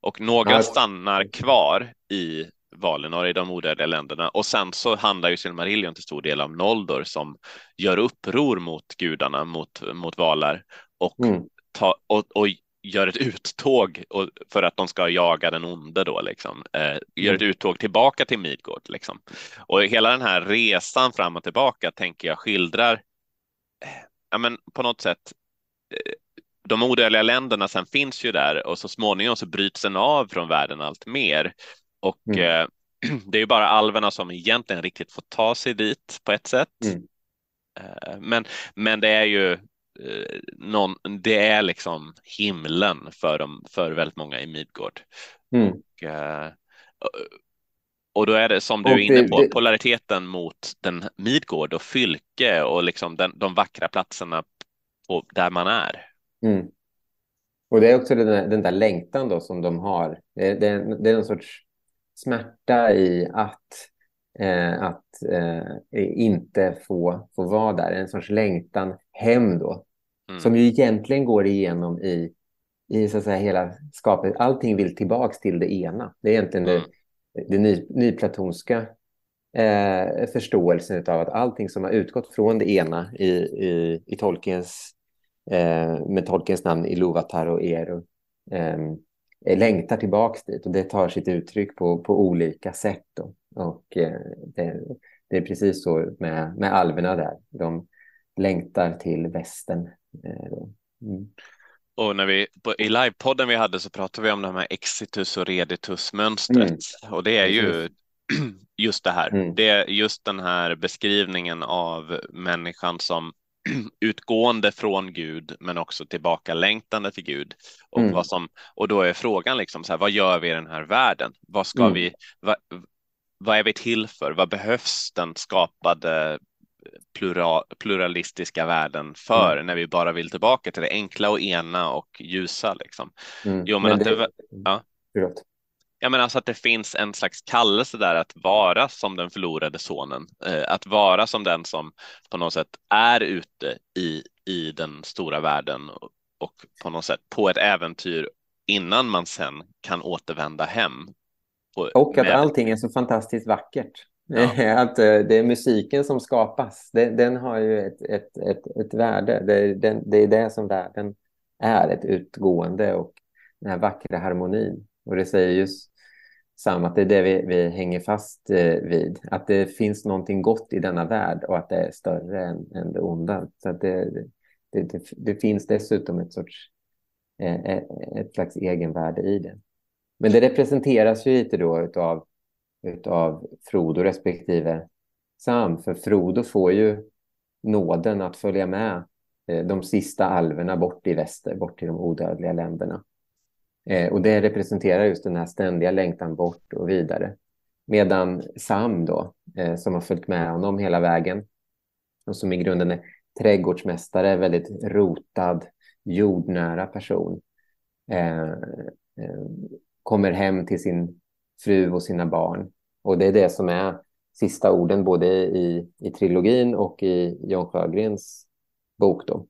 Speaker 2: Och några stannar kvar i Valinor i de odödliga länderna och sen så handlar ju Silmarillion till stor del om Noldor som gör uppror mot gudarna, mot, mot valar och, mm. ta, och, och gör ett uttåg och, för att de ska jaga den onde då liksom. Eh, gör ett mm. uttåg tillbaka till Midgård liksom. Och hela den här resan fram och tillbaka tänker jag skildrar, eh, ja men på något sätt eh, de odödliga länderna sen finns ju där och så småningom så bryts den av från världen allt mer och mm. eh, det är ju bara alverna som egentligen riktigt får ta sig dit på ett sätt. Mm. Eh, men, men det är ju eh, någon, det är liksom himlen för, dem, för väldigt många i Midgård. Mm. Och, eh, och då är det som du är inne på, polariteten mot den Midgård och Fylke och liksom den, de vackra platserna på, där man är. Mm.
Speaker 3: Och det är också den där, den där längtan då som de har. Det, det, det är någon sorts smärta i att, eh, att eh, inte få, få vara där. En sorts längtan hem då. Mm. Som ju egentligen går igenom i, i så att säga, hela skapet. Allting vill tillbaks till det ena. Det är egentligen mm. det, det ny, nyplatonska eh, förståelsen av att allting som har utgått från det ena i, i, i Tolkiens, eh, med Tolkiens namn Iluvatar och Eru eh, längtar tillbaks dit och det tar sitt uttryck på, på olika sätt. Då. Och eh, det, det, är precis så med, med alverna där. De längtar till västern. Eh,
Speaker 2: mm. Och när vi, på, i livepodden vi hade så pratade vi om det här med exitus och reditus-mönstret. Mm. Och det är ju just det här. Mm. Det är just den här beskrivningen av människan som utgående från Gud men också tillbaka längtande till Gud. Och, mm. vad som, och då är frågan liksom så här, vad gör vi i den här världen? Vad ska mm. vi, vad, vad är vi till för? Vad behövs den skapade plural, pluralistiska världen för mm. när vi bara vill tillbaka till det enkla och ena och ljusa liksom? Mm. Jo, men, men det, det, ja. Ja, men alltså att det finns en slags kallelse där att vara som den förlorade sonen, eh, att vara som den som på något sätt är ute i, i den stora världen och, på något sätt på ett äventyr innan man sen kan återvända hem.
Speaker 3: Och, och att med... allting är så fantastiskt vackert. Ja. Att eh, det är musiken som skapas. Den, den har ju ett, ett, ett, ett värde. Det är, den, det är det som världen är, ett utgående och den här vackra harmonin. Och det säger ju Sam, att det är det vi, vi hänger fast eh, vid. Att det finns någonting gott i denna värld och att det är större än, än det onda. Så att det, det, det, det finns dessutom ett sorts eh, eh, ett slags egenvärde i det. Men det representeras ju lite då utav, utav Frodo respektive Sam. För Frodo får ju nåden att följa med de sista alverna bort i väster, bort till de odödliga länderna. Eh, och det representerar just den här ständiga längtan bort och vidare. Medan Sam då, eh, som har följt med honom hela vägen och som i grunden är trädgårdsmästare, väldigt rotad, jordnära person, eh, eh, kommer hem till sin fru och sina barn. Och det är det som är sista orden både i, i trilogin och i John Sjögrens bok då.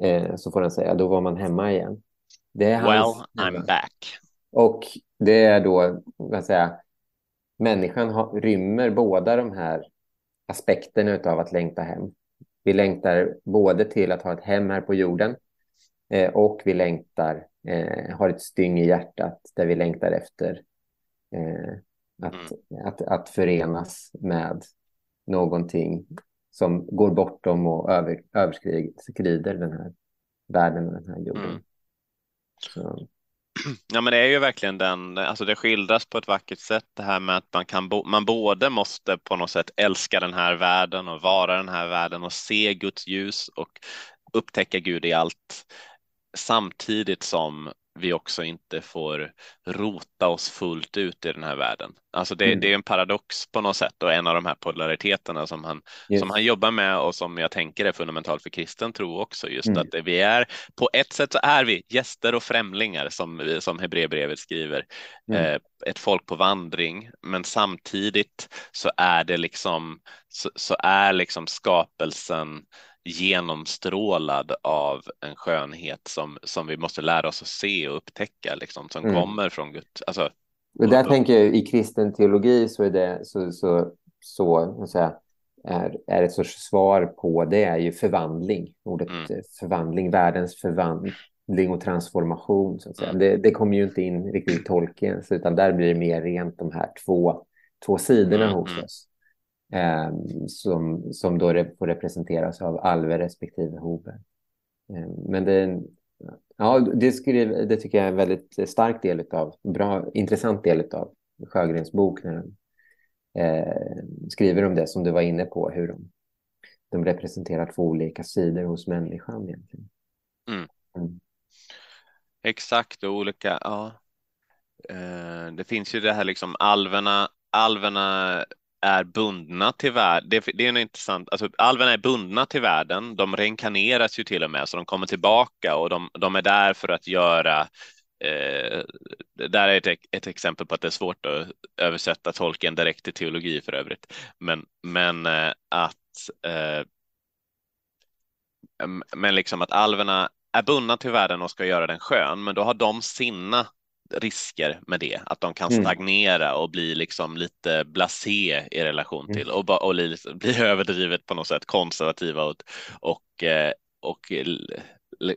Speaker 3: Eh, så får han säga, då var man hemma igen.
Speaker 2: Det är well, I'm back.
Speaker 3: Och det är då, vad säga, människan har, rymmer båda de här aspekterna av att längta hem. Vi längtar både till att ha ett hem här på jorden eh, och vi längtar, eh, har ett styng i hjärtat där vi längtar efter eh, att, mm. att, att förenas med någonting som går bortom och över, överskrider den här världen och den här jorden. Mm.
Speaker 2: Så. Ja, men det är ju verkligen den, alltså det skildras på ett vackert sätt det här med att man kan, bo, man både måste på något sätt älska den här världen och vara den här världen och se Guds ljus och upptäcka Gud i allt samtidigt som vi också inte får rota oss fullt ut i den här världen. Alltså det, mm. det är en paradox på något sätt och en av de här polariteterna som han, yes. som han jobbar med och som jag tänker är fundamentalt för kristen tro också. Just mm. att vi är, på ett sätt så är vi gäster och främlingar som, som Hebreerbrevet skriver, mm. eh, ett folk på vandring, men samtidigt så är det liksom, så, så är liksom skapelsen genomstrålad av en skönhet som, som vi måste lära oss att se och upptäcka, liksom, som mm. kommer från Gud. Alltså,
Speaker 3: och där och, tänker jag, i kristen teologi så är det så, så, så säga, är, är ett sorts svar på det är ju förvandling. Ordet mm. förvandling, världens förvandling och transformation. Så att säga. Mm. Det, det kommer ju inte in riktigt i tolken, utan där blir det mer rent de här två, två sidorna mm. hos mm. oss eh, som, som då får representeras av Alve respektive Hove. Eh, men det, ja, det, skriver, det tycker jag är en väldigt stark del av, bra, intressant del av Sjögrens bok när han eh, skriver om det som du var inne på, hur de, de representerar två olika sidor hos människan egentligen.
Speaker 2: Mm. Mm. Exakt, och olika, ja. Eh, det finns ju det här liksom alverna, alverna är bundna till världen. Det, det, är en intressant, alltså alverna är bundna till världen. De reinkarneras ju till och med, så de kommer tillbaka och de, de är där för att göra eh, det där är ett, ett, exempel på att det är svårt att översätta tolken direkt till teologi för övrigt. Men, men eh, att eh, men liksom att alverna är bundna till världen och ska göra den skön, men då har de sina risker med det, att de kan mm. stagnera och bli liksom lite blasé i relation mm. till och, och bli överdrivet på något sätt konservativa och, och, eh, och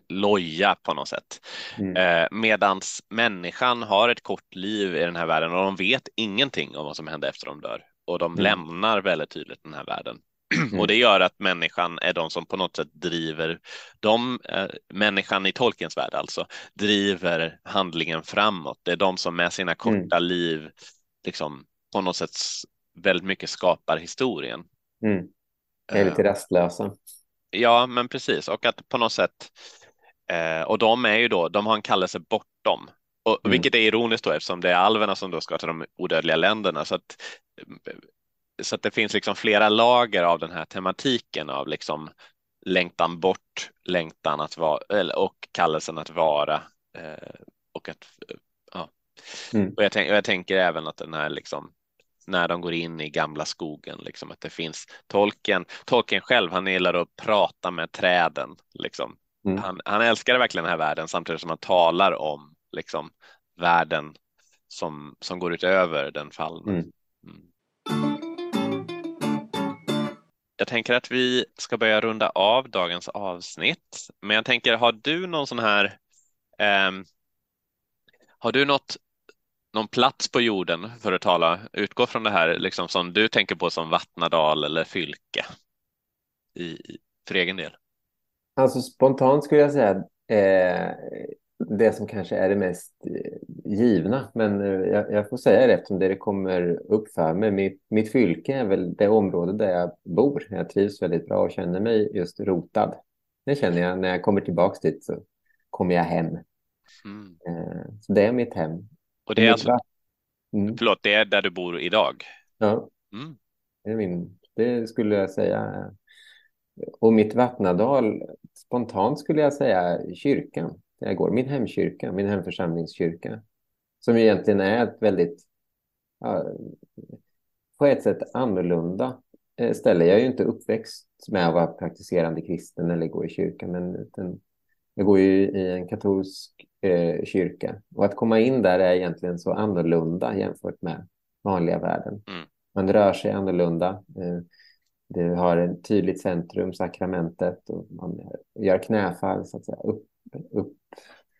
Speaker 2: loja på något sätt. Mm. Eh, medans människan har ett kort liv i den här världen och de vet ingenting om vad som händer efter de dör och de mm. lämnar väldigt tydligt den här världen. Mm. Och det gör att människan är de som på något sätt driver, de, eh, människan i Tolkiens värld alltså, driver handlingen framåt. Det är de som med sina korta mm. liv liksom på något sätt väldigt mycket skapar historien.
Speaker 3: Mm. är lite uh, rastlösa.
Speaker 2: Ja, men precis. Och att på något sätt, eh, och de är ju då, de har en kallelse bortom. Och, mm. Vilket är ironiskt då eftersom det är alverna som då ska till de odödliga länderna. Så att så att det finns liksom flera lager av den här tematiken av liksom längtan bort, längtan att vara och kallelsen att vara eh, och att ja. Mm. Och jag, tänk, jag tänker även att den här liksom när de går in i gamla skogen, liksom att det finns tolken. Tolken själv, han gillar att prata med träden, liksom. Mm. Han, han älskar verkligen den här världen samtidigt som han talar om liksom världen som, som går utöver den fallna. Mm. Mm jag tänker att vi ska börja runda av dagens avsnitt, men jag tänker, har du någon sån här, eh, har du något, någon plats på jorden för att tala, utgå från det här, liksom som du tänker på som Vattnadal eller Fylke i, för egen del?
Speaker 3: Alltså spontant skulle jag säga eh, det som kanske är det mest eh, givna. Men eh, jag, jag får säga det eftersom det kommer upp för mig. Mitt, mitt fylke är väl det område där jag bor. Jag trivs väldigt bra och känner mig just rotad. Det känner jag när jag kommer tillbaks dit så kommer jag hem. Mm. Eh, så det är mitt hem.
Speaker 2: Och det är alltså, mm. förlåt, det är där du bor idag?
Speaker 3: Ja, mm. det, min, det skulle jag säga. Och mitt Vattnadal, spontant skulle jag säga kyrkan där jag går. Min hemkyrka, min hemförsamlingskyrka. Som egentligen är ett väldigt, på ett sätt annorlunda eh, ställe. Jag är ju inte uppväxt med att vara praktiserande kristen eller gå i kyrkan, men utan, jag går ju i en katolsk eh, kyrka. Och att komma in där är egentligen så annorlunda jämfört med vanliga världen.
Speaker 2: Mm.
Speaker 3: Man rör sig annorlunda. Eh, det har ett tydligt centrum, sakramentet, och man gör knäfall, så att säga, upp, upp,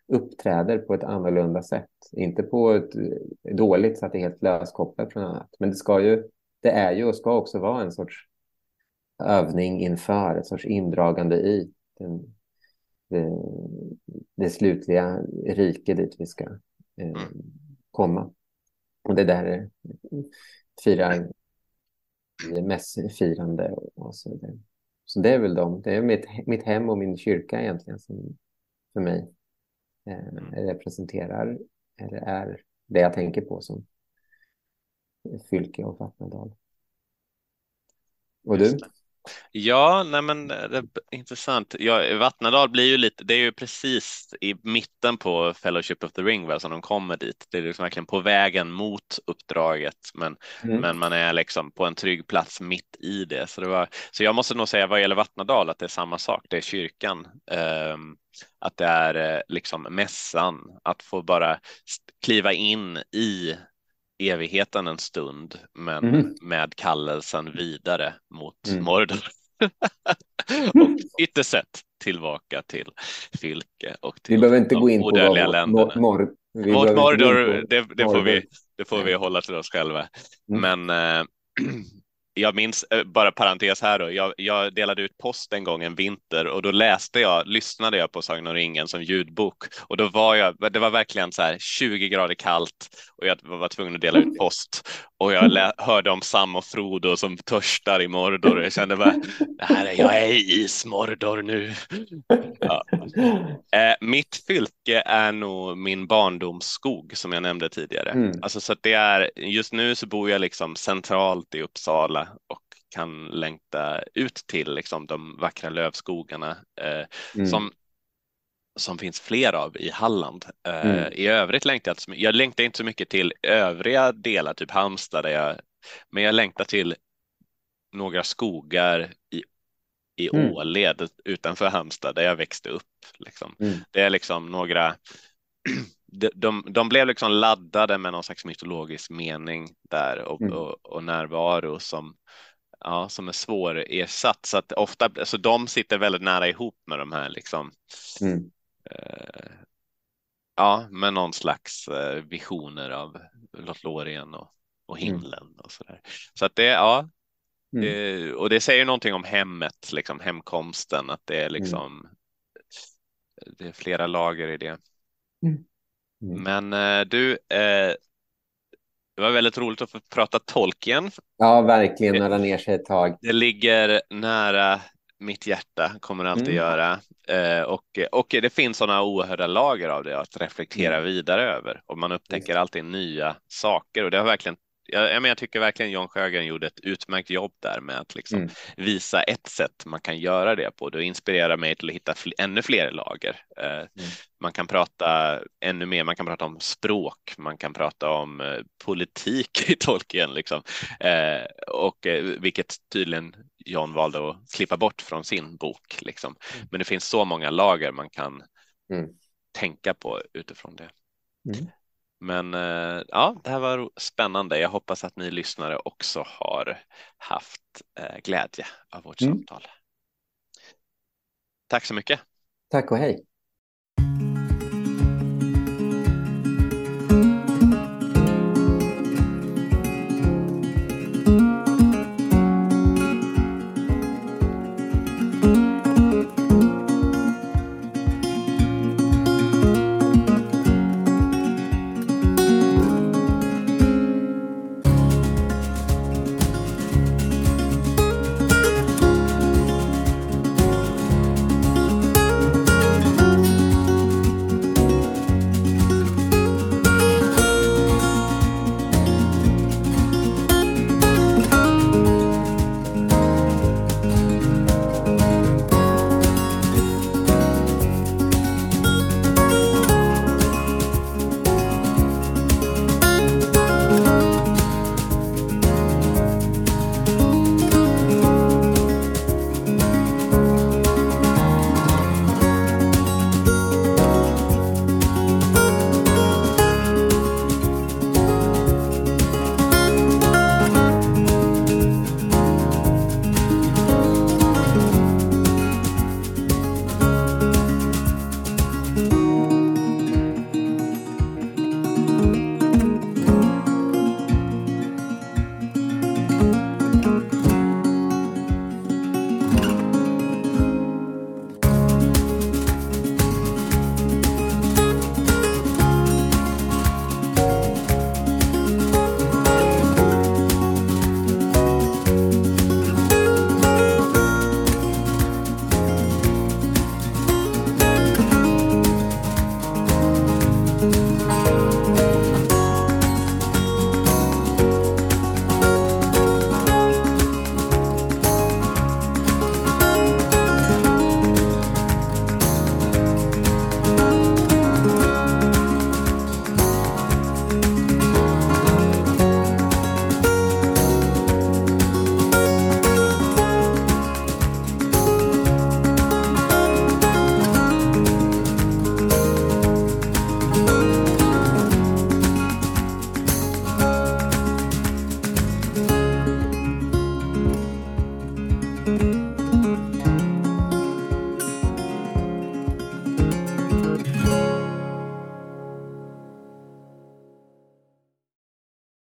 Speaker 3: uppträder på ett annorlunda sätt. Inte på ett dåligt så att det är helt löskopplat från annat. Men det, ska ju, det är ju och ska också vara en sorts övning inför, ett sorts indragande i den, det, det slutliga rike dit vi ska eh,
Speaker 2: Mm.
Speaker 3: komma. Och det där är firar mässfirande och så vidare. Så det är väl de. Det är mitt, mitt hem och min kyrka egentligen som för mig eh, representerar eller är det jag tänker på som Fylke och Vattnadal. Och du?
Speaker 2: Det. Ja, nej men det är intressant. Ja, Vattnadal blir ju lite, det är ju precis i mitten på Fellowship of the Ring va, som de kommer dit. Det är liksom verkligen på vägen mot uppdraget, men,
Speaker 3: Mm.
Speaker 2: men man är liksom på en trygg plats mitt i det. Så, det var, så jag måste nog säga vad gäller Vattnadal att det är samma sak. Det är kyrkan, ehm, att det är eh, liksom mässan, att få bara kliva in i evigheten en stund, men
Speaker 3: Mm.
Speaker 2: med kallelsen vidare mot
Speaker 3: Mm.
Speaker 2: Mordor. och ytterst sett tillbaka till Fylke och till
Speaker 3: Vi behöver inte
Speaker 2: de
Speaker 3: gå in på vad
Speaker 2: länderna.
Speaker 3: mor, mor, vi
Speaker 2: Mot Mordor, det, det, får vi, det får vi hålla till oss själva.
Speaker 3: Mm.
Speaker 2: Men eh, jag minns, eh, bara parentes här då, jag, jag delade ut post en gång en vinter och då läste jag, lyssnade jag på Sagan om ringen som ljudbok och då var jag, det var verkligen så här 20 grader kallt och jag var tvungen att dela ut post och jag lä, hörde om Sam och Frodo som törstar i Mordor och jag kände bara, det här är, jag är i Ismordor nu. Ja. Eh, mitt fylke är nog min barndomsskog som jag nämnde tidigare.
Speaker 3: Mm.
Speaker 2: Alltså så att det är, just nu så bor jag liksom centralt i Uppsala och kan längta ut till liksom de vackra lövskogarna eh,
Speaker 3: Mm.
Speaker 2: som, som finns fler av i Halland. Eh,
Speaker 3: Mm.
Speaker 2: I övrigt längtar jag inte så. Jag längtar inte så mycket till övriga delar, typ Halmstad, där jag, men jag längtar till några skogar i, i
Speaker 3: Mm.
Speaker 2: Åled utanför Halmstad där jag växte upp. Liksom.
Speaker 3: Mm.
Speaker 2: Det är liksom några de, de, de blev liksom laddade med någon slags mytologisk mening där och,
Speaker 3: Mm.
Speaker 2: och, och närvaro som, ja, som är svår ersatt. Så att ofta, alltså de sitter väldigt nära ihop med de här liksom,
Speaker 3: Mm.
Speaker 2: eh, ja, med någon slags eh, visioner av Lothlorien och, och
Speaker 3: Mm.
Speaker 2: himlen och så där. Så att det, ja,
Speaker 3: Mm.
Speaker 2: det, och det säger någonting om hemmet, liksom hemkomsten, att det
Speaker 3: Mm.
Speaker 2: är liksom, det är flera lager i det.
Speaker 3: Mm.
Speaker 2: Men eh, du, eh, det var väldigt roligt att få prata Tolkien.
Speaker 3: Ja, verkligen nörda ner sig ett tag.
Speaker 2: Det ligger nära mitt hjärta, kommer det alltid
Speaker 3: Mm.
Speaker 2: göra. Eh, och, och det finns sådana oerhörda lager av det att reflektera
Speaker 3: Mm.
Speaker 2: vidare över. Och man upptäcker alltid nya saker. Och det har verkligen, jag, jag, men jag tycker verkligen John Sjögren gjorde ett utmärkt jobb där med att liksom
Speaker 3: Mm.
Speaker 2: visa ett sätt man kan göra det på. Det inspirerar mig till att hitta fl- ännu fler lager. Eh, Man kan prata ännu mer, man kan prata om språk, man kan prata om eh, politik i Tolkien, liksom. eh, och eh, vilket tydligen John valde att klippa bort från sin bok. Liksom.
Speaker 3: Mm.
Speaker 2: Men det finns så många lager man kan
Speaker 3: Mm.
Speaker 2: tänka på utifrån det. Men eh, ja, det här var spännande. Jag hoppas att ni lyssnare också har haft eh, glädje av vårt
Speaker 3: Mm.
Speaker 2: samtal. Tack så mycket.
Speaker 3: Tack och hej.